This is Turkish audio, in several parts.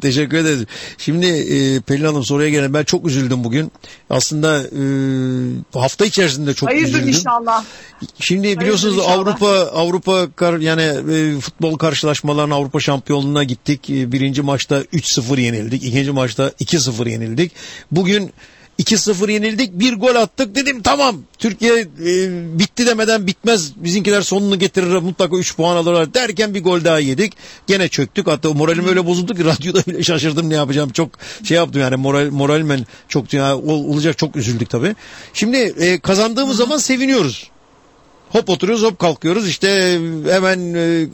Teşekkür ederiz. Şimdi e, Pelin Hanım soruya gelen ben çok üzüldüm bugün. Aslında e, hafta içerisinde çok Hayırdır üzüldüm. inşallah. Şimdi biliyorsunuz inşallah. Avrupa Avrupa kar, yani e, futbol karşılaşmalarına Avrupa şampiyonluğuna gittik. E, birinci maçta 3-0 yenildik. ikinci maçta 2-0 yenildik. Bugün 2-0 yenildik. Bir gol attık. Dedim tamam Türkiye e, bitti demeden bitmez. Bizinkiler sonunu getirir mutlaka 3 puan alırlar derken bir gol daha yedik. Gene çöktük. Hatta moralim öyle bozuldu ki radyoda bile şaşırdım ne yapacağım. Çok şey yaptım yani moral moralmen çok ya, ol- olacak çok üzüldük tabii. Şimdi e, kazandığımız zaman seviniyoruz. Hop oturuyoruz hop kalkıyoruz işte hemen e,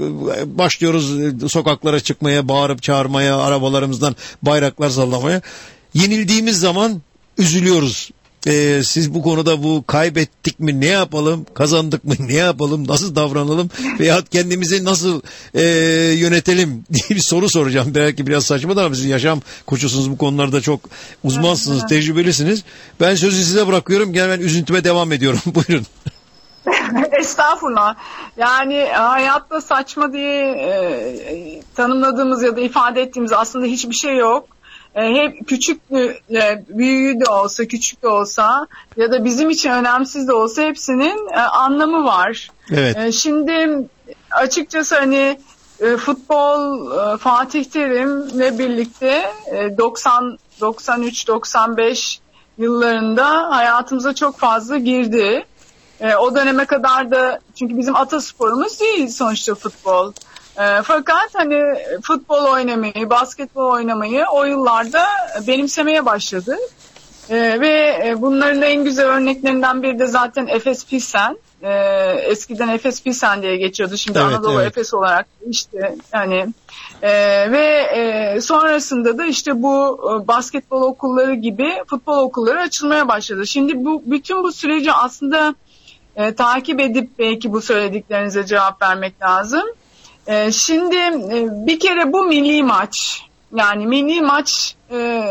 başlıyoruz e, sokaklara çıkmaya bağırıp çağırmaya arabalarımızdan bayraklar sallamaya. Yenildiğimiz zaman üzülüyoruz. E, siz bu konuda bu kaybettik mi ne yapalım kazandık mı ne yapalım nasıl davranalım veyahut kendimizi nasıl e, yönetelim diye bir soru soracağım. Belki biraz saçma da ama siz yaşam koçusunuz bu konularda çok uzmansınız tecrübelisiniz. Ben sözü size bırakıyorum gene ben üzüntüme devam ediyorum buyurun. Estağfurullah. Yani hayatta saçma diye e, tanımladığımız ya da ifade ettiğimiz aslında hiçbir şey yok. E, hep küçük e, büyüğü de olsa, küçük de olsa ya da bizim için önemsiz de olsa hepsinin e, anlamı var. Evet. Şimdi açıkçası hani futbol Fatih Terim'le birlikte e, 90 93 95 yıllarında hayatımıza çok fazla girdi. E, o döneme kadar da çünkü bizim atasporumuz değil sonuçta futbol. E, fakat hani futbol oynamayı, basketbol oynamayı o yıllarda benimsemeye başladı. E, ve bunların en güzel örneklerinden biri de zaten Efes Pilsen. E, eskiden Efes Pilsen diye geçiyordu. Şimdi Evet, Anadolu evet. Efes olarak işte yani e, ve e, sonrasında da işte bu e, basketbol okulları gibi futbol okulları açılmaya başladı. Şimdi bu bütün bu süreci aslında e, takip edip belki bu söylediklerinize cevap vermek lazım. E, şimdi e, bir kere bu milli maç yani milli maç e,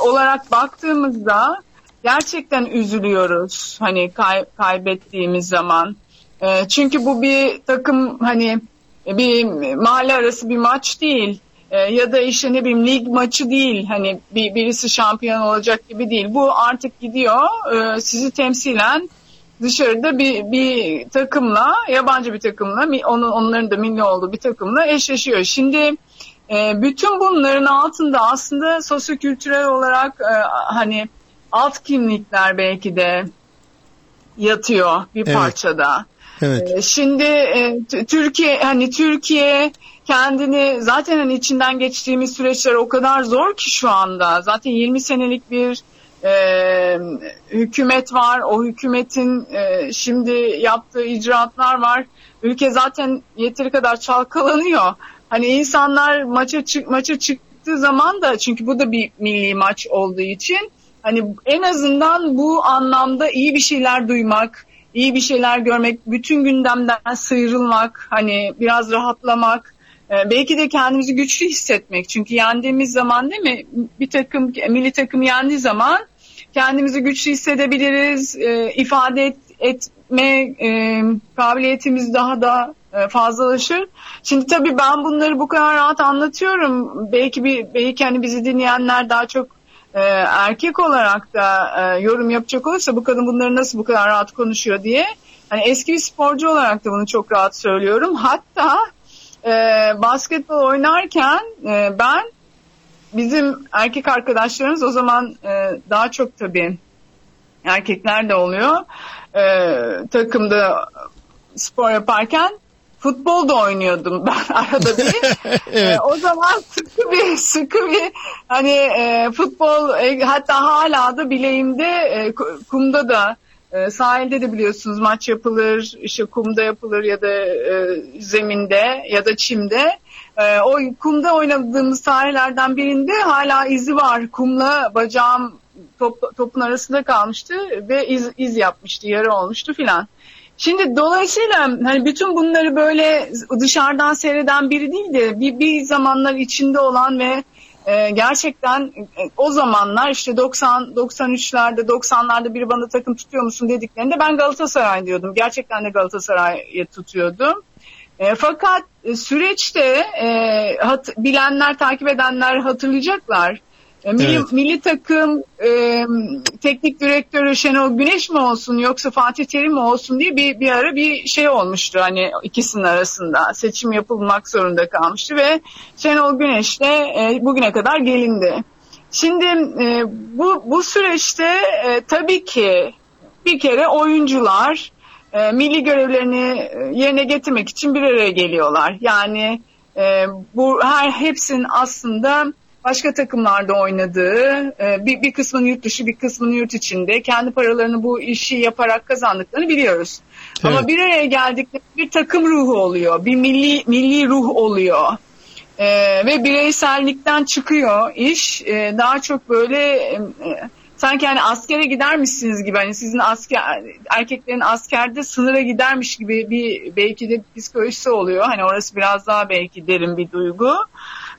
olarak baktığımızda gerçekten üzülüyoruz hani kay- kaybettiğimiz zaman. E, çünkü bu bir takım hani bir mahalle arası bir maç değil. E, ya da işte ne bileyim lig maçı değil. Hani bir, birisi şampiyon olacak gibi değil. Bu artık gidiyor e, sizi temsilen dışarıda bir, bir takımla yabancı bir takımla onun onların da milli olduğu bir takımla eşleşiyor. Şimdi e, bütün bunların altında aslında sosyokültürel olarak e, hani alt kimlikler belki de yatıyor bir Evet. parçada. Evet. E, Şimdi e, Türkiye hani Türkiye kendini zaten hani içinden geçtiğimiz süreçler o kadar zor ki şu anda. Zaten 20 senelik bir e, hükümet var. O hükümetin e, şimdi yaptığı icraatlar var. Ülke zaten yeteri kadar çalkalanıyor. Hani insanlar maça çık maça çıktığı zaman da çünkü bu da bir milli maç olduğu için hani en azından bu anlamda iyi bir şeyler duymak, iyi bir şeyler görmek, bütün gündemden sıyrılmak, hani biraz rahatlamak, e, belki de kendimizi güçlü hissetmek. Çünkü yendiğimiz zaman değil mi bir takım milli takım yendiği zaman kendimizi güçlü hissedebiliriz, e, ifade et, etme e, kabiliyetimiz daha da e, fazlalaşır. Şimdi tabii ben bunları bu kadar rahat anlatıyorum. Belki bir belki hani bizi dinleyenler daha çok e, erkek olarak da e, yorum yapacak olursa bu kadın bunları nasıl bu kadar rahat konuşuyor diye. Hani eski bir sporcu olarak da bunu çok rahat söylüyorum. Hatta e, basketbol oynarken e, ben bizim erkek arkadaşlarımız o zaman e, daha çok tabii erkekler de oluyor. E, takımda spor yaparken futbol da oynuyordum ben arada bir. Evet. E, o zaman sıkı bir sıkı bir hani e, futbol e, hatta hala da bileğimde e, ku- kumda da e, sahilde de biliyorsunuz maç yapılır, işte kumda yapılır ya da e, zeminde ya da çimde. E, o kumda oynadığımız tarihlerden birinde hala izi var. Kumla bacağım top, topun arasında kalmıştı ve iz, iz yapmıştı, yara olmuştu filan. Şimdi dolayısıyla hani bütün bunları böyle dışarıdan seyreden biri değil de bir, bir zamanlar içinde olan ve e, gerçekten e, o zamanlar işte 90 93'lerde 90'larda bir bana takım tutuyor musun dediklerinde ben Galatasaray diyordum. Gerçekten de Galatasaray'ı tutuyordum. E, fakat e, süreçte e, hat, bilenler, takip edenler hatırlayacaklar. E, milli, evet. milli takım e, teknik direktörü Şenol Güneş mi olsun yoksa Fatih Terim mi olsun diye bir, bir ara bir şey olmuştu hani ikisinin arasında seçim yapılmak zorunda kalmıştı ve Şenol Güneş'le e, bugüne kadar gelindi. Şimdi e, bu, bu süreçte e, tabii ki bir kere oyuncular e, milli görevlerini e, yerine getirmek için bir araya geliyorlar. Yani e, bu her hepsinin aslında başka takımlarda oynadığı, e, bir, bir kısmının yurt dışı bir kısmının yurt içinde kendi paralarını bu işi yaparak kazandıklarını biliyoruz. Evet. Ama bir araya geldiklerinde bir takım ruhu oluyor, bir milli milli ruh oluyor. Ee, ve bireysellikten çıkıyor iş. Ee, daha çok böyle e, sanki hani askere gidermişsiniz gibi hani sizin asker erkeklerin askerde sınıra gidermiş gibi bir belki de psikolojisi oluyor. Hani orası biraz daha belki derin bir duygu.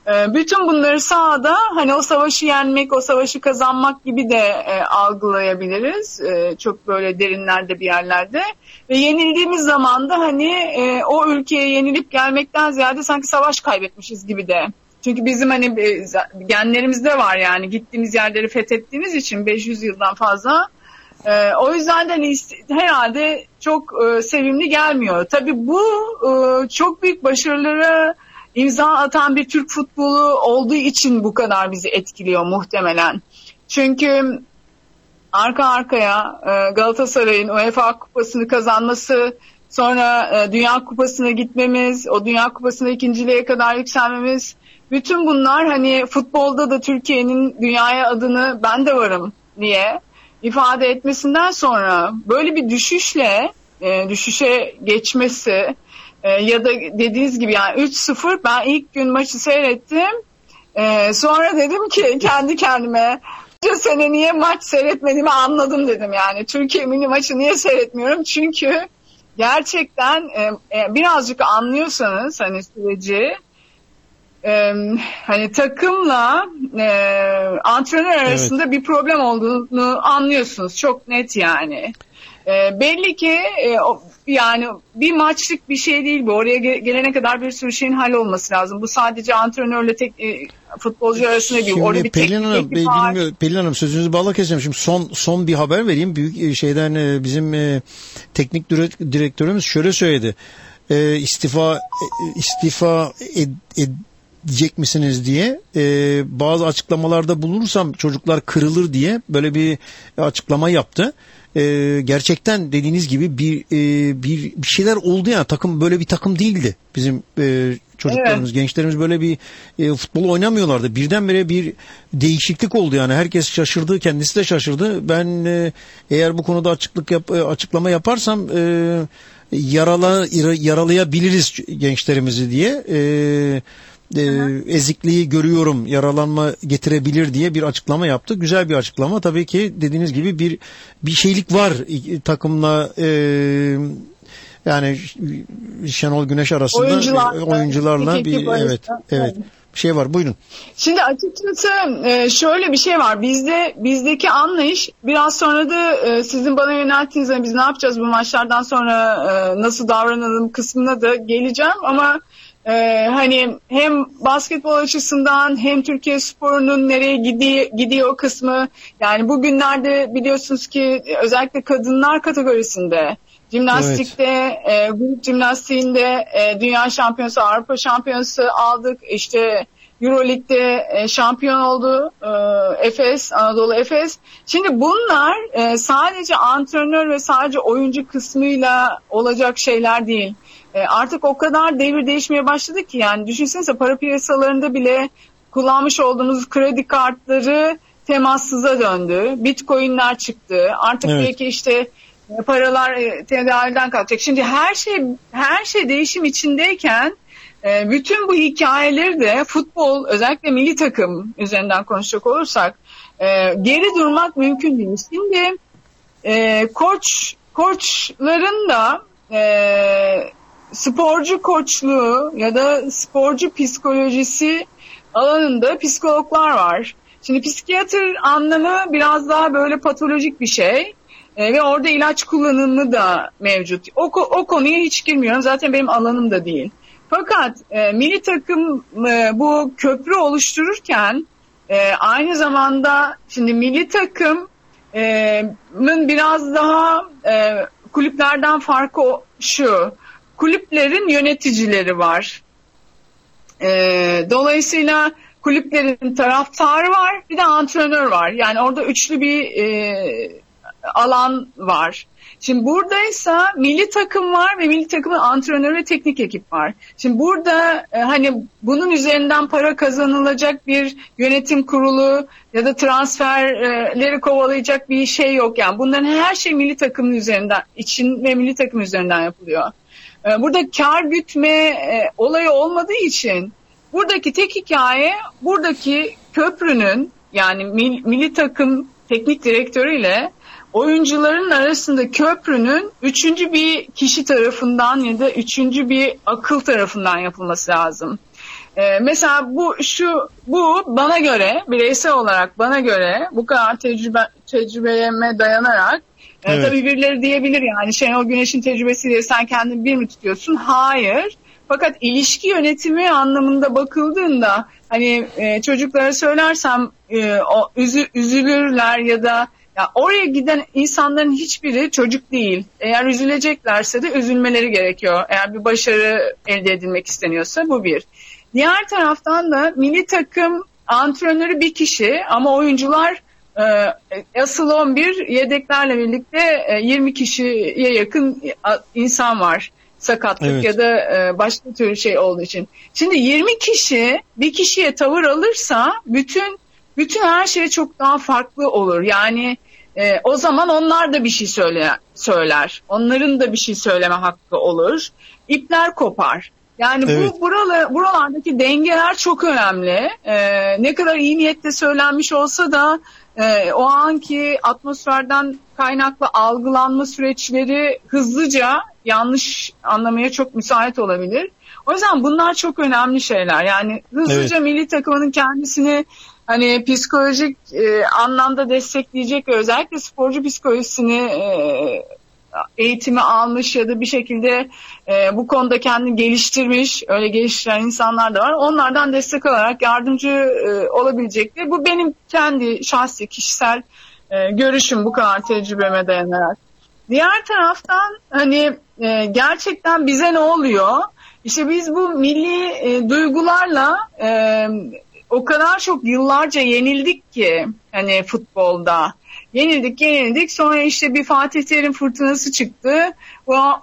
Ee, bütün bunları sahada hani o savaşı yenmek, o savaşı kazanmak gibi de e, algılayabiliriz. E, çok böyle derinlerde bir yerlerde. Ve yenildiğimiz zaman da hani e, o ülkeye yenilip gelmekten ziyade sanki savaş kaybetmişiz gibi de. Çünkü bizim hani e, genlerimizde var yani gittiğimiz yerleri fethettiğimiz için 500 yıldan fazla. E, o yüzden de hani herhalde çok e, sevimli gelmiyor. Tabii bu e, çok büyük başarıları imza atan bir Türk futbolu olduğu için bu kadar bizi etkiliyor muhtemelen. Çünkü arka arkaya e, Galatasaray'ın UEFA kupasını kazanması, sonra e, Dünya Kupası'na gitmemiz, o Dünya Kupası'na ikinciliğe kadar yükselmemiz, bütün bunlar hani futbolda da Türkiye'nin dünyaya adını ben de varım diye ifade etmesinden sonra böyle bir düşüşle e, düşüşe geçmesi e, ya da dediğiniz gibi yani 3-0 ben ilk gün maçı seyrettim. E, sonra dedim ki kendi kendime bu sene niye maç seyretmediğimi anladım dedim yani. Türkiye milli maçı niye seyretmiyorum? Çünkü gerçekten e, e, birazcık anlıyorsanız hani süreci e, hani takımla e, antrenör arasında evet. bir problem olduğunu anlıyorsunuz. Çok net yani. E, belli ki e, yani bir maçlık bir şey değil bu. Oraya gelene kadar bir sürü şeyin hallolması lazım. Bu sadece antrenörle tek e, futbolcu arasında değil. Orada bir Pelin Hanım, Bey, bilmiyor, Pelin Hanım sözünüzü bağla keseceğim. Şimdi son son bir haber vereyim. Büyük e, şeyden e, bizim e, teknik direktörümüz şöyle söyledi. E, istifa e, istifa ed, ed, edecek misiniz diye e, bazı açıklamalarda bulunursam çocuklar kırılır diye böyle bir açıklama yaptı. E, gerçekten dediğiniz gibi bir, e, bir bir şeyler oldu ya takım böyle bir takım değildi. Bizim e, çocuklarımız evet. gençlerimiz böyle bir e, futbol oynamıyorlardı. Birdenbire bir değişiklik oldu yani. Herkes şaşırdı kendisi de şaşırdı. Ben e, eğer bu konuda açıklık yap, e, açıklama yaparsam e, yarala yaralayabiliriz gençlerimizi diye e, e, ezikliği görüyorum, yaralanma getirebilir diye bir açıklama yaptı. Güzel bir açıklama. Tabii ki dediğiniz gibi bir bir şeylik var takımla e, yani Şenol Güneş arasında oyuncularla, oyuncularla bir evet evet şey var. Buyurun. Şimdi açıkçası e, şöyle bir şey var. Bizde bizdeki anlayış biraz sonra da e, sizin bana yönelttiğiniz hani biz ne yapacağız bu maçlardan sonra e, nasıl davranalım kısmına da geleceğim ama ee, hani hem basketbol açısından hem Türkiye sporunun nereye gidiyor, gidiyor kısmı yani bugünlerde biliyorsunuz ki özellikle kadınlar kategorisinde jimnastikte evet. e, grup jimnastiğinde e, dünya şampiyonası Avrupa şampiyonası aldık işte Euroleague'de e, şampiyon oldu e, Efes, Anadolu Efes. Şimdi bunlar e, sadece antrenör ve sadece oyuncu kısmıyla olacak şeyler değil. E, artık o kadar devir değişmeye başladı ki yani düşünsenize para piyasalarında bile kullanmış olduğumuz kredi kartları temassıza döndü. Bitcoin'ler çıktı. Artık evet. belki işte e, paralar e, tedavülden kalkacak. Şimdi her şey her şey değişim içindeyken bütün bu hikayeleri de futbol özellikle milli takım üzerinden konuşacak olursak geri durmak mümkün değil. Şimdi koç koçların da sporcu koçluğu ya da sporcu psikolojisi alanında psikologlar var. Şimdi psikiyatr anlamı biraz daha böyle patolojik bir şey. E, ve orada ilaç kullanımı da mevcut. O, o konuya hiç girmiyorum. Zaten benim alanım da değil. Fakat e, milli takım e, bu köprü oluştururken e, aynı zamanda şimdi milli takımın e, biraz daha e, kulüplerden farkı şu. Kulüplerin yöneticileri var. E, dolayısıyla kulüplerin taraftarı var bir de antrenör var. Yani orada üçlü bir e, alan var. Şimdi buradaysa milli takım var ve milli takımın antrenörü ve teknik ekip var. Şimdi burada e, hani bunun üzerinden para kazanılacak bir yönetim kurulu ya da transferleri kovalayacak bir şey yok. Yani bunların her şey milli takımın üzerinden için ve milli takım üzerinden yapılıyor. E, burada kar gütme e, olayı olmadığı için buradaki tek hikaye buradaki köprünün yani milli takım teknik direktörüyle oyuncuların arasında köprünün üçüncü bir kişi tarafından ya da üçüncü bir akıl tarafından yapılması lazım. Ee, mesela bu şu bu bana göre bireysel olarak bana göre bu kadar tecrübe tecrübeme dayanarak evet. tabii birileri diyebilir yani Şenol Güneş'in tecrübesiyle sen kendini bir mi tutuyorsun? Hayır. Fakat ilişki yönetimi anlamında bakıldığında hani e, çocuklara söylersem e, o üzü, üzülürler ya da ya oraya giden insanların hiçbiri çocuk değil. Eğer üzüleceklerse de üzülmeleri gerekiyor. Eğer bir başarı elde edilmek isteniyorsa bu bir. Diğer taraftan da milli takım antrenörü bir kişi ama oyuncular asıl 11 yedeklerle birlikte e, 20 kişiye yakın insan var sakatlık evet. ya da e, başka tür şey olduğu için. Şimdi 20 kişi bir kişiye tavır alırsa bütün bütün her şey çok daha farklı olur. Yani e, o zaman onlar da bir şey söyle, söyler. Onların da bir şey söyleme hakkı olur. İpler kopar. Yani evet. bu buralı, buralardaki dengeler çok önemli. Ee, ne kadar iyi niyetle söylenmiş olsa da e, o anki atmosferden kaynaklı algılanma süreçleri hızlıca yanlış anlamaya çok müsait olabilir. O yüzden bunlar çok önemli şeyler. Yani hızlıca evet. milli takımının kendisini hani psikolojik e, anlamda destekleyecek ve özellikle sporcu psikolojisini e, eğitimi almış ya da bir şekilde e, bu konuda kendini geliştirmiş, öyle geliştiren insanlar da var. Onlardan destek alarak yardımcı e, olabilecektir. Bu benim kendi şahsi, kişisel e, görüşüm bu kadar tecrübeme dayanarak. Diğer taraftan hani e, gerçekten bize ne oluyor? İşte biz bu milli e, duygularla e, o kadar çok yıllarca yenildik ki hani futbolda. Yenildik yenildik sonra işte bir Fatih Terim fırtınası çıktı.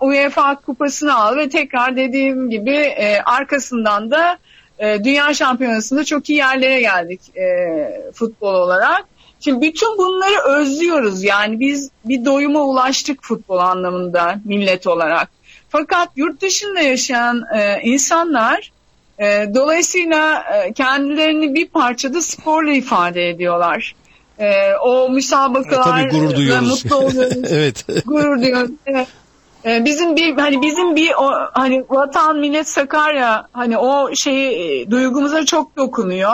UEFA kupasını aldı ve tekrar dediğim gibi e, arkasından da e, dünya şampiyonasında çok iyi yerlere geldik e, futbol olarak. Şimdi bütün bunları özlüyoruz yani biz bir doyuma ulaştık futbol anlamında millet olarak. Fakat yurt dışında yaşayan e, insanlar e, dolayısıyla e, kendilerini bir parçada sporla ifade ediyorlar. E, o müsabakalar e, gurur duyuyoruz. mutlu oluyoruz. evet. Gurur duyuyoruz. Evet. E, bizim bir hani bizim bir o, hani vatan millet Sakarya hani o şeyi e, duygumuza çok dokunuyor.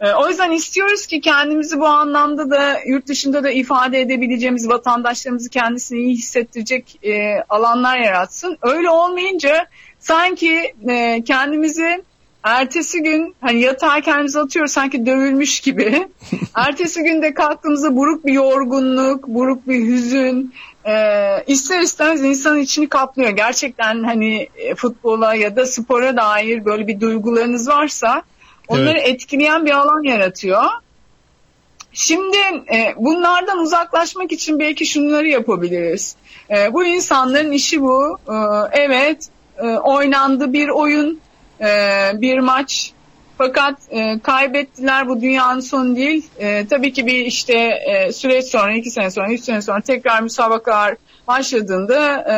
E, o yüzden istiyoruz ki kendimizi bu anlamda da yurt dışında da ifade edebileceğimiz vatandaşlarımızı kendisini iyi hissettirecek e, alanlar yaratsın. Öyle olmayınca sanki e, kendimizi Ertesi gün hani yatağa kendimizi atıyoruz sanki dövülmüş gibi. Ertesi günde kalktığımızda buruk bir yorgunluk, buruk bir hüzün, e, ister istemez insanın içini kaplıyor. Gerçekten hani e, futbola ya da spora dair böyle bir duygularınız varsa onları evet. etkileyen bir alan yaratıyor. Şimdi e, bunlardan uzaklaşmak için belki şunları yapabiliriz. E, bu insanların işi bu. E, evet e, oynandı bir oyun e, bir maç fakat e, kaybettiler bu dünyanın sonu değil. E, tabii ki bir işte e, süreç sonra, iki sene sonra, üç sene sonra tekrar müsabakalar başladığında e,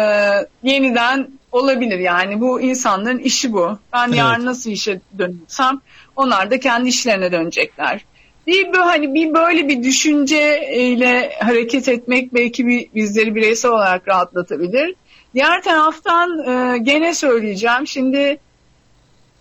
yeniden olabilir. Yani bu insanların işi bu. Ben evet. yarın nasıl işe dönüyorsam onlar da kendi işlerine dönecekler. Bir böyle hani bir böyle bir düşünceyle hareket etmek belki bir, bizleri bireysel olarak rahatlatabilir. Diğer taraftan e, gene söyleyeceğim. Şimdi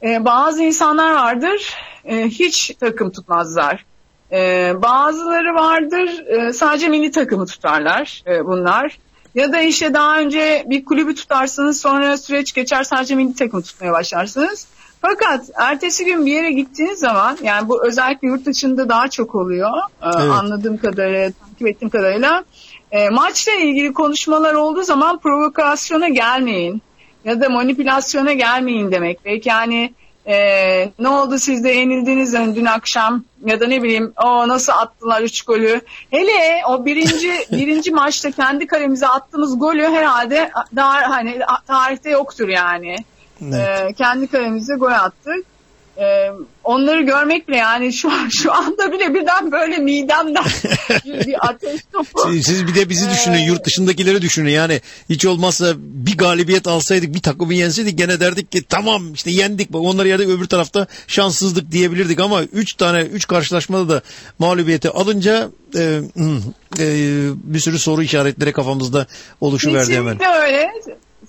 e, bazı insanlar vardır e, hiç takım tutmazlar. E, bazıları vardır e, sadece milli takımı tutarlar e, bunlar. Ya da işte daha önce bir kulübü tutarsınız sonra süreç geçer sadece milli takımı tutmaya başlarsınız. Fakat ertesi gün bir yere gittiğiniz zaman yani bu özellikle yurt dışında daha çok oluyor e, evet. anladığım kadarıyla takip ettiğim kadarıyla e, maçla ilgili konuşmalar olduğu zaman provokasyona gelmeyin ya da manipülasyona gelmeyin demek. Belki yani e, ne oldu siz de yenildiniz yani dün akşam ya da ne bileyim o nasıl attılar üç golü. Hele o birinci birinci maçta kendi kalemize attığımız golü herhalde daha hani tarihte yoktur yani. Evet. E, kendi kalemize gol attık. Ee, onları görmek bile yani şu an şu anda bile birden böyle midemden bir, bir ateş topu. Siz, siz bir de bizi düşünün, ee, yurt dışındakileri düşünün. Yani hiç olmazsa bir galibiyet alsaydık, bir takımı yenseydik gene derdik ki tamam işte yendik. Bak onları yerdik öbür tarafta şanssızlık diyebilirdik ama 3 tane 3 karşılaşmada da mağlubiyeti alınca e, e, bir sürü soru işaretleri kafamızda oluşuverdi hemen. Kesinlikle öyle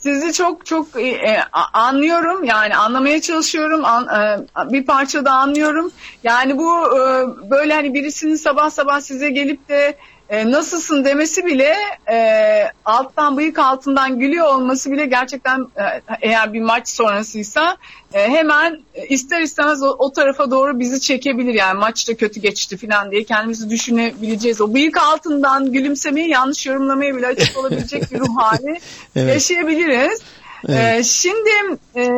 sizi çok çok e, e anlıyorum. Yani anlamaya çalışıyorum. An, e, bir parçada anlıyorum. Yani bu e, böyle hani birisinin sabah sabah size gelip de e, nasılsın demesi bile e, alttan bıyık altından gülüyor olması bile gerçekten e, eğer bir maç sonrasıysa e, hemen ister istemez o, o tarafa doğru bizi çekebilir yani maç da kötü geçti falan diye kendimizi düşünebileceğiz. O bıyık altından gülümsemeyi yanlış yorumlamaya bile açık olabilecek bir ruh hali evet. yaşayabiliriz. Evet. E, şimdi e,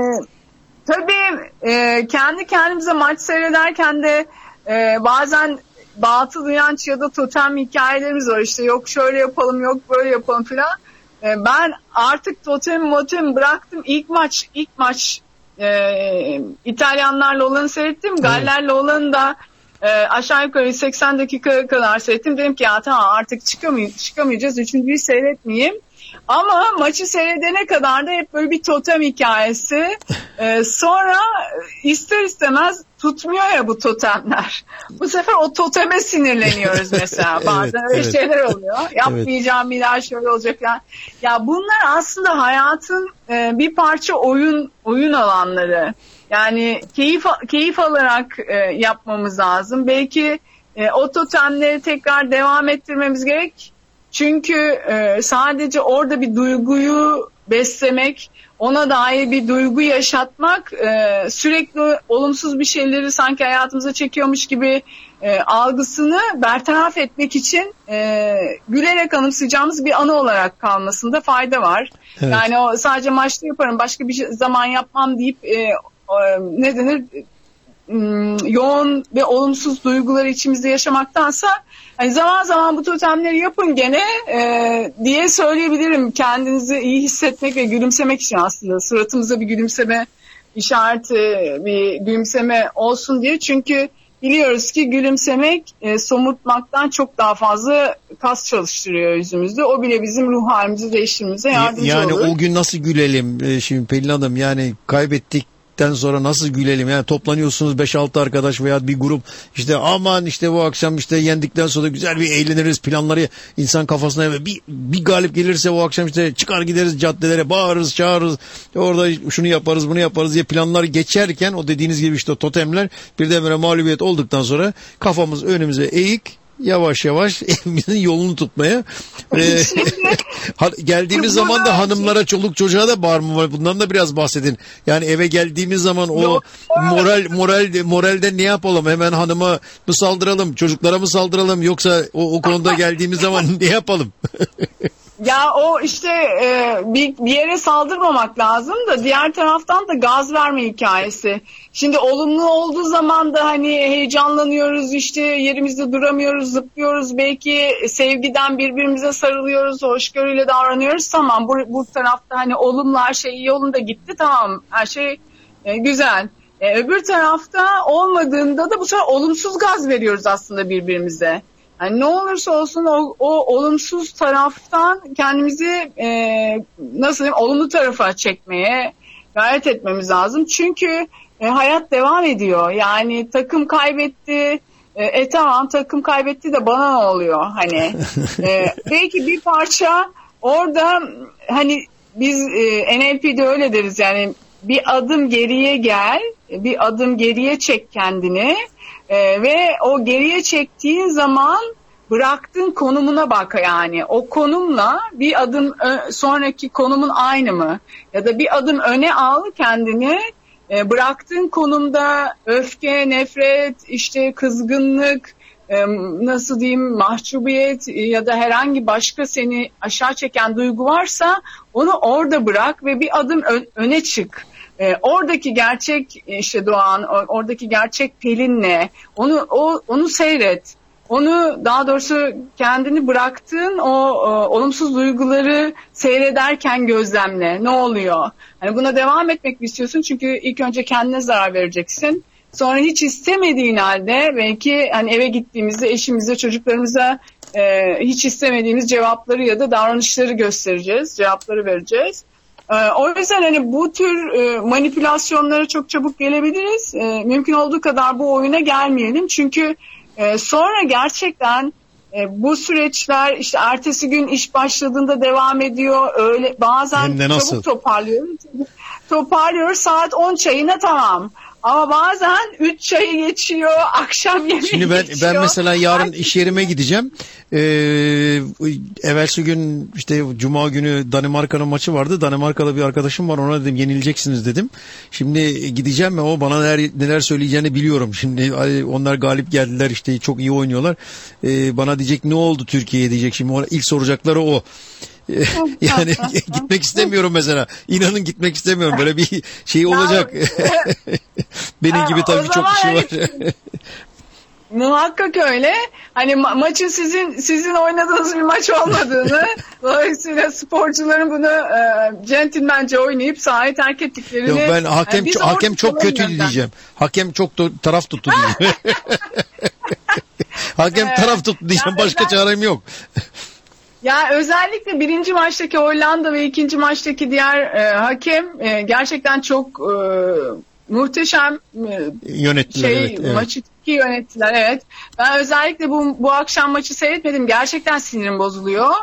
tabii e, kendi kendimize maç seyrederken de e, bazen batıl inanç ya da totem hikayelerimiz var. İşte yok şöyle yapalım yok böyle yapalım filan. E, ben artık totem motem bıraktım. İlk maç ilk maç e, İtalyanlarla olanı seyrettim. Gallerle olanı da e, aşağı yukarı 80 dakika kadar seyrettim. Dedim ki ya tamam artık çıkamay çıkamayacağız. Üçüncüyü seyretmeyeyim. Ama maçı seyredene kadar da hep böyle bir totem hikayesi. Ee, sonra ister istemez tutmuyor ya bu totemler. Bu sefer o toteme sinirleniyoruz mesela. Bazen evet, öyle evet. şeyler oluyor. Yapmayacağım bir daha şöyle olacak falan. Ya bunlar aslında hayatın e, bir parça oyun oyun alanları. Yani keyif keyif alarak e, yapmamız lazım. Belki e, o totemleri tekrar devam ettirmemiz gerek. Çünkü e, sadece orada bir duyguyu beslemek, ona dair bir duygu yaşatmak, e, sürekli olumsuz bir şeyleri sanki hayatımıza çekiyormuş gibi e, algısını bertaraf etmek için e, gülerek anımsayacağımız bir anı olarak kalmasında fayda var. Evet. Yani o sadece maçta yaparım, başka bir zaman yapmam deyip e, e, ne denir yoğun ve olumsuz duyguları içimizde yaşamaktansa hani zaman zaman bu totemleri yapın gene e, diye söyleyebilirim. Kendinizi iyi hissetmek ve gülümsemek için aslında suratımıza bir gülümseme işareti, bir gülümseme olsun diye. Çünkü biliyoruz ki gülümsemek e, somurtmaktan çok daha fazla kas çalıştırıyor yüzümüzde. O bile bizim ruh halimizi değiştirmemize yardımcı yani olur. Yani o gün nasıl gülelim e, şimdi Pelin Hanım yani kaybettik yendikten sonra nasıl gülelim? Yani toplanıyorsunuz 5-6 arkadaş veya bir grup işte aman işte bu akşam işte yendikten sonra güzel bir eğleniriz planları insan kafasına bir, bir galip gelirse o akşam işte çıkar gideriz caddelere bağırırız çağırırız orada şunu yaparız bunu yaparız diye planlar geçerken o dediğiniz gibi işte totemler birdenbire mağlubiyet olduktan sonra kafamız önümüze eğik yavaş yavaş evimizin yolunu tutmaya e, geldiğimiz zaman da hanımlara çoluk çocuğa da bağırma var. Bundan da biraz bahsedin. Yani eve geldiğimiz zaman o moral moral moralde ne yapalım? Hemen hanıma mı saldıralım? Çocuklara mı saldıralım? Yoksa o, o konuda geldiğimiz zaman ne yapalım? Ya o işte e, bir, bir yere saldırmamak lazım da diğer taraftan da gaz verme hikayesi. Şimdi olumlu olduğu zaman da hani heyecanlanıyoruz işte yerimizde duramıyoruz zıplıyoruz belki sevgiden birbirimize sarılıyoruz hoşgörüyle davranıyoruz tamam bu, bu tarafta hani olumlu her şey yolunda gitti tamam her şey e, güzel. E, öbür tarafta olmadığında da bu sefer olumsuz gaz veriyoruz aslında birbirimize. Yani ne olursa olsun o, o olumsuz taraftan kendimizi e, nasıl diyeyim olumlu tarafa çekmeye gayret etmemiz lazım. Çünkü e, hayat devam ediyor. Yani takım kaybetti. E, e tamam takım kaybetti de bana ne oluyor hani e, belki bir parça orada hani biz e, NLP'de öyle deriz yani bir adım geriye gel bir adım geriye çek kendini E, ve o geriye çektiğin zaman bıraktığın konumuna bak yani. O konumla bir adım sonraki konumun aynı mı? Ya da bir adım öne al kendini e, bıraktığın konumda öfke, nefret, işte kızgınlık, e, nasıl diyeyim mahcubiyet ya da herhangi başka seni aşağı çeken duygu varsa onu orada bırak ve bir adım öne çık. E, oradaki gerçek işte Doğan, oradaki gerçek Pelin ne? Onu o, onu seyret onu daha doğrusu kendini bıraktığın o, o olumsuz duyguları seyrederken gözlemle. Ne oluyor? Hani buna devam etmek mi istiyorsun? Çünkü ilk önce kendine zarar vereceksin. Sonra hiç istemediğin halde belki hani eve gittiğimizde eşimize, çocuklarımıza e, hiç istemediğimiz cevapları ya da davranışları göstereceğiz, cevapları vereceğiz. E, o yüzden hani bu tür e, manipülasyonlara çok çabuk gelebiliriz. E, mümkün olduğu kadar bu oyuna gelmeyelim. Çünkü e, sonra gerçekten e, bu süreçler işte ertesi gün iş başladığında devam ediyor. Öyle bazen çabuk toparlıyoruz. Toparlıyoruz saat 10 çayına tamam. Ama bazen 3 çayı geçiyor, akşam yemeği Şimdi ben, geçiyor. Ben mesela yarın iş yerime gideceğim. Ee, evvelsi gün işte Cuma günü Danimarka'nın maçı vardı. Danimarka'da bir arkadaşım var ona dedim yenileceksiniz dedim. Şimdi gideceğim ve o bana neler, neler söyleyeceğini biliyorum. Şimdi onlar galip geldiler işte çok iyi oynuyorlar. Ee, bana diyecek ne oldu Türkiye'ye diyecek. Şimdi ilk soracakları o. yani gitmek istemiyorum mesela. İnanın gitmek istemiyorum. Böyle bir şey olacak. Benim gibi tabii çok kişi var. Muhakkak öyle. Hani ma- maçın sizin sizin oynadığınız bir maç olmadığını, dolayısıyla sporcuların bunu e, centilmence oynayıp sahayı terk ettiklerini. Yok ben hakem yani hakem çok kötü diyeceğim. Hakem çok taraf tuttu diyeceğim. hakem taraf tuttu diyeceğim. Başka ben, çarem yok. Ya özellikle birinci maçtaki Hollanda ve ikinci maçtaki diğer e, hakem e, gerçekten çok e, muhteşem e, yönettiler. Şey, evet, evet. Maçı iyi yönettiler evet. Ben özellikle bu, bu akşam maçı seyretmedim. Gerçekten sinirim bozuluyor.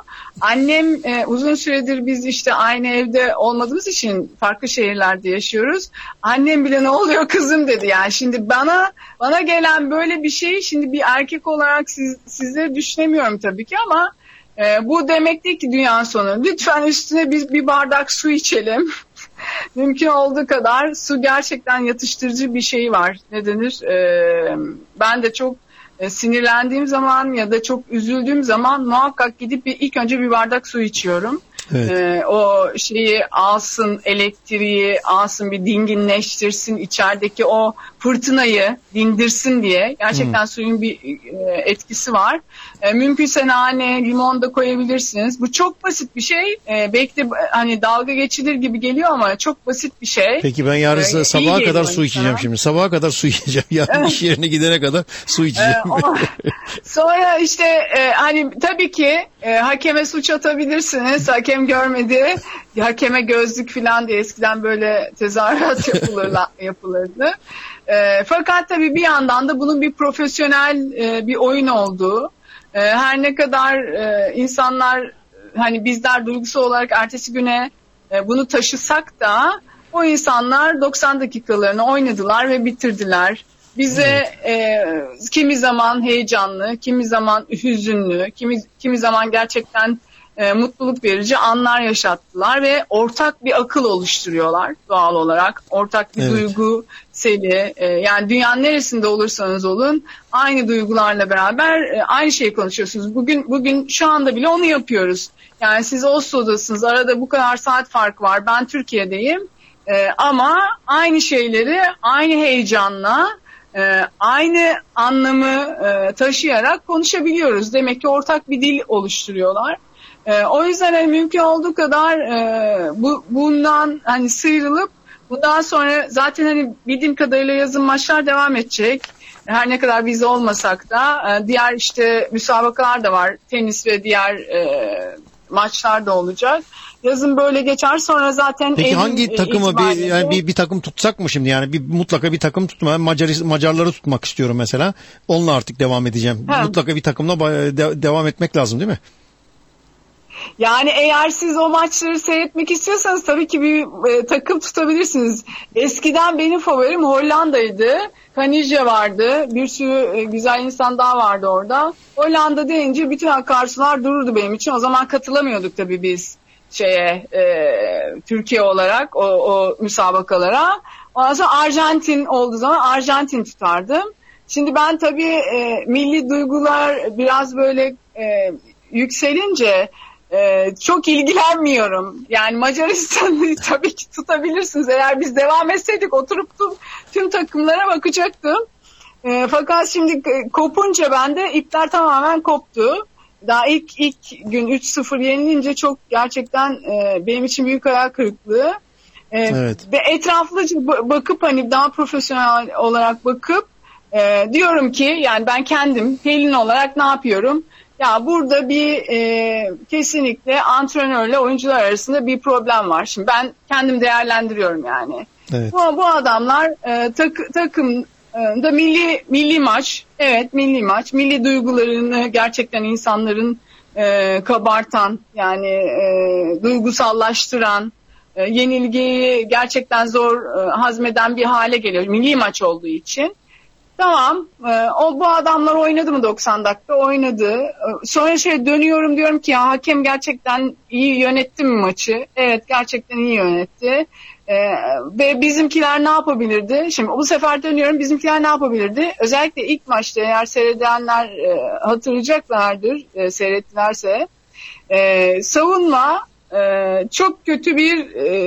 Annem e, uzun süredir biz işte aynı evde olmadığımız için farklı şehirlerde yaşıyoruz. Annem bile ne oluyor kızım dedi yani. Şimdi bana bana gelen böyle bir şey şimdi bir erkek olarak siz, sizleri düşünemiyorum tabii ki ama e, bu demek değil ki dünya sonu. Lütfen üstüne biz bir bardak su içelim. Mümkün olduğu kadar su gerçekten yatıştırıcı bir şey var. Ne denir? E, ben de çok e, sinirlendiğim zaman ya da çok üzüldüğüm zaman muhakkak gidip bir, ilk önce bir bardak su içiyorum. Evet. Ee, o şeyi alsın elektriği alsın bir dinginleştirsin içerideki o fırtınayı dindirsin diye gerçekten hmm. suyun bir e, etkisi var. E, mümkünse nane limon da koyabilirsiniz. Bu çok basit bir şey. E, belki de hani dalga geçilir gibi geliyor ama çok basit bir şey. Peki ben yarın e, sabaha kadar su içeceğim şimdi. Sabaha kadar su içeceğim. Yarın iş yerine gidene kadar su içeceğim. E, o, sonra işte e, hani tabii ki e, hakeme suç atabilirsiniz. Hakem hakem görmedi. Hakeme gözlük falan diye eskiden böyle tezahürat yapılırla, yapılırdı. E, fakat tabii bir yandan da bunun bir profesyonel e, bir oyun olduğu. E, her ne kadar e, insanlar hani bizler duygusal olarak ertesi güne e, bunu taşısak da o insanlar 90 dakikalarını oynadılar ve bitirdiler. Bize e, kimi zaman heyecanlı, kimi zaman hüzünlü, kimi kimi zaman gerçekten e, mutluluk verici anlar yaşattılar ve ortak bir akıl oluşturuyorlar doğal olarak. Ortak bir evet. duygu seli e, yani dünyanın neresinde olursanız olun aynı duygularla beraber e, aynı şeyi konuşuyorsunuz. Bugün bugün şu anda bile onu yapıyoruz. Yani siz Oslo'dasınız arada bu kadar saat fark var ben Türkiye'deyim e, ama aynı şeyleri aynı heyecanla e, aynı anlamı e, taşıyarak konuşabiliyoruz. Demek ki ortak bir dil oluşturuyorlar. E, o yüzden hani mümkün olduğu kadar e, bu bundan hani sıyrılıp bundan sonra zaten hani bildiğim kadarıyla yazın maçlar devam edecek. Her ne kadar biz olmasak da e, diğer işte müsabakalar da var. Tenis ve diğer e, maçlar da olacak. Yazın böyle geçer sonra zaten Peki hangi takımı bir yani bir, bir takım tutsak mı şimdi yani bir mutlaka bir takım tutma Macar Macarları tutmak istiyorum mesela. Onunla artık devam edeceğim. He. Mutlaka bir takımla de, devam etmek lazım değil mi? Yani eğer siz o maçları seyretmek istiyorsanız tabii ki bir e, takım tutabilirsiniz. Eskiden benim favorim Hollanda'ydı. Kanija vardı. Bir sürü e, güzel insan daha vardı orada. Hollanda deyince bütün akarsular dururdu benim için. O zaman katılamıyorduk tabii biz şeye e, Türkiye olarak o, o müsabakalara. Ondan sonra Arjantin olduğu zaman Arjantin tutardım. Şimdi ben tabii e, milli duygular biraz böyle e, yükselince e, çok ilgilenmiyorum. Yani Macaristan'ı tabii ki tutabilirsiniz. Eğer biz devam etseydik oturup tüm, tüm takımlara bakacaktım. E, fakat şimdi kopunca bende ipler tamamen koptu. Daha ilk ilk gün 3-0 yenilince çok gerçekten e, benim için büyük hayal kırıklığı. E, evet. Ve etraflıca bakıp hani daha profesyonel olarak bakıp e, diyorum ki yani ben kendim Pelin olarak ne yapıyorum? Ya burada bir e, kesinlikle antrenörle oyuncular arasında bir problem var. Şimdi ben kendim değerlendiriyorum yani. Evet. Bu, bu adamlar e, tak, takım da milli milli maç, evet milli maç, milli duygularını gerçekten insanların e, kabartan yani e, duygusallaştıran, e, yenilgiyi gerçekten zor e, hazmeden bir hale geliyor milli maç olduğu için. Tamam. E, o bu adamlar oynadı mı 90 dakika? Oynadı. E, sonra şey dönüyorum diyorum ki ya hakem gerçekten iyi yönetti mi maçı? Evet gerçekten iyi yönetti. E, ve bizimkiler ne yapabilirdi? Şimdi bu sefer dönüyorum bizimkiler ne yapabilirdi? Özellikle ilk maçta eğer seyredenler hatırlayacaklardır seyrettilerse. Savunma çok kötü bir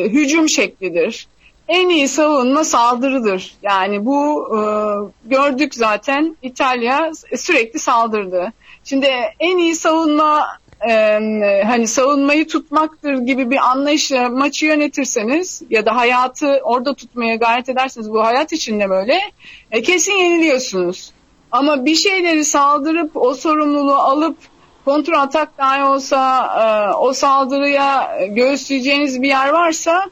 hücum şeklidir en iyi savunma saldırıdır. Yani bu e, gördük zaten İtalya sürekli saldırdı. Şimdi en iyi savunma e, hani savunmayı tutmaktır gibi bir anlayışla maçı yönetirseniz ya da hayatı orada tutmaya gayret ederseniz bu hayat içinde böyle e, kesin yeniliyorsunuz. Ama bir şeyleri saldırıp o sorumluluğu alıp kontrol atak dahi olsa e, o saldırıya göğüsleyeceğiniz bir yer varsa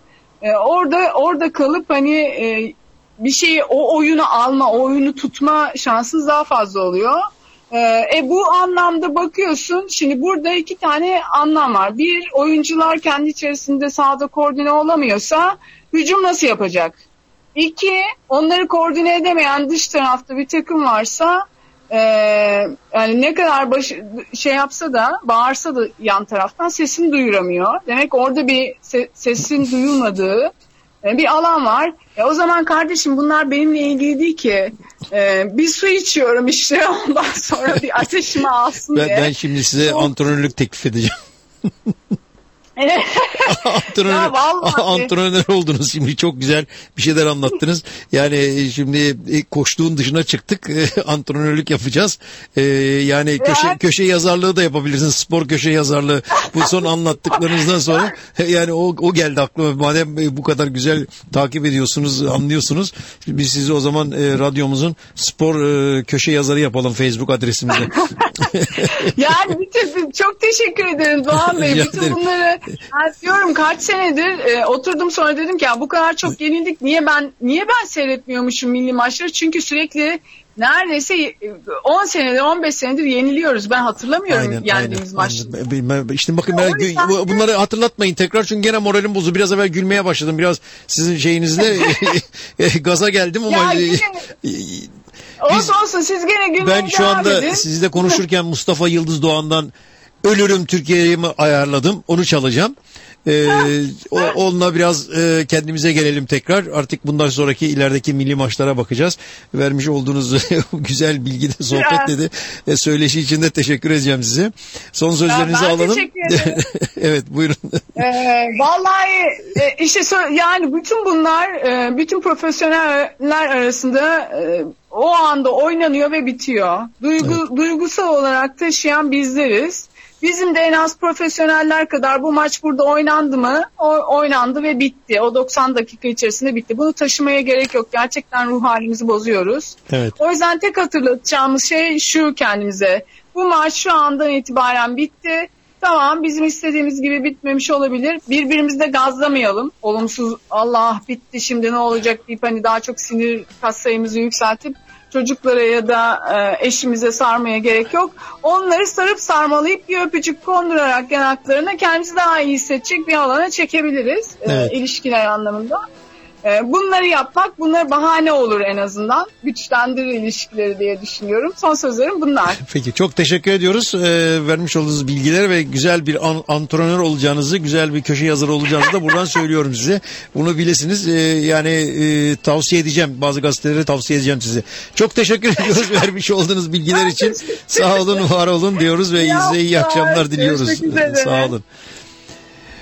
e, orada orada kalıp hani e, bir şeyi o oyunu alma, o oyunu tutma şansınız daha fazla oluyor. E, e bu anlamda bakıyorsun şimdi burada iki tane anlam var. Bir oyuncular kendi içerisinde sahada koordine olamıyorsa hücum nasıl yapacak? İki onları koordine edemeyen dış tarafta bir takım varsa e, yani ne kadar baş, şey yapsa da bağırsa da yan taraftan sesini duyuramıyor. Demek orada bir se, sesin duyulmadığı e, bir alan var. E, o zaman kardeşim bunlar benimle ilgili değil ki. E, bir su içiyorum işte ondan sonra bir ateşimi alsın ben, diye. Ben şimdi size antrenörlük teklif edeceğim. antrenör, antrenör oldunuz şimdi çok güzel bir şeyler anlattınız. Yani e, şimdi e, koştuğun dışına çıktık e, antrenörlük yapacağız. Yani köşe, köşe yazarlığı da yapabilirsiniz spor köşe yazarlığı bu son anlattıklarınızdan sonra yani o, o geldi aklıma madem bu kadar güzel takip ediyorsunuz anlıyorsunuz biz sizi o zaman radyomuzun spor köşe yazarı yapalım Facebook adresimizde. yani bütün, çok teşekkür ederim Doğan Bey. Bütün bunları ben diyorum kaç senedir e, oturdum sonra dedim ki ya bu kadar çok yenildik niye ben niye ben seyretmiyormuşum milli maçları? Çünkü sürekli neredeyse 10 e, senedir 15 senedir yeniliyoruz. Ben hatırlamıyorum aynen, yendiğimiz maçları. Aynen. İşte bakın ben, bunları hatırlatmayın tekrar çünkü gene moralim bozuldu. Biraz evvel gülmeye başladım. Biraz sizin şeyinizle gaza geldim ama ya, yine... Olsun olsun siz gene gülmeye Ben şu anda edin. sizle konuşurken Mustafa Yıldız Doğan'dan Ölürüm Türkiye'yi ayarladım. Onu çalacağım. Ee, o, onunla biraz e, kendimize gelelim tekrar. Artık bundan sonraki ilerideki milli maçlara bakacağız. Vermiş olduğunuz güzel bilgi de sohbet de e, söyleşi için de teşekkür edeceğim size. Son sözlerinizi ya alalım. evet buyurun. Ee, vallahi e, işte yani bütün bunlar e, bütün profesyoneller arasında e, o anda oynanıyor ve bitiyor. Duygu, evet. Duygusal olarak taşıyan bizleriz. Bizim de en az profesyoneller kadar bu maç burada oynandı mı? O, oynandı ve bitti. O 90 dakika içerisinde bitti. Bunu taşımaya gerek yok. Gerçekten ruh halimizi bozuyoruz. Evet. O yüzden tek hatırlatacağımız şey şu kendimize. Bu maç şu andan itibaren bitti. Tamam bizim istediğimiz gibi bitmemiş olabilir. Birbirimizi de gazlamayalım. Olumsuz Allah bitti şimdi ne olacak deyip hani daha çok sinir kas sayımızı yükseltip çocuklara ya da e, eşimize sarmaya gerek yok. Onları sarıp sarmalayıp bir öpücük kondurarak yanaklarına kendimizi daha iyi hissedecek bir alana çekebiliriz e, Evet. ilişkiler anlamında. E, bunları yapmak bunlar bahane olur en azından. Güçlendirir ilişkileri diye düşünüyorum. Son sözlerim bunlar. Peki çok teşekkür ediyoruz. Ee, vermiş olduğunuz bilgiler ve güzel bir an, antrenör olacağınızı, güzel bir köşe yazarı olacağınızı da buradan söylüyorum size. Bunu bilesiniz. Ee, yani e, tavsiye edeceğim. Bazı gazetelere tavsiye edeceğim size. Çok teşekkür ediyoruz vermiş olduğunuz bilgiler için. Sağ olun, var olun diyoruz ve İyi iyi akşamlar diliyoruz. Sağ olun.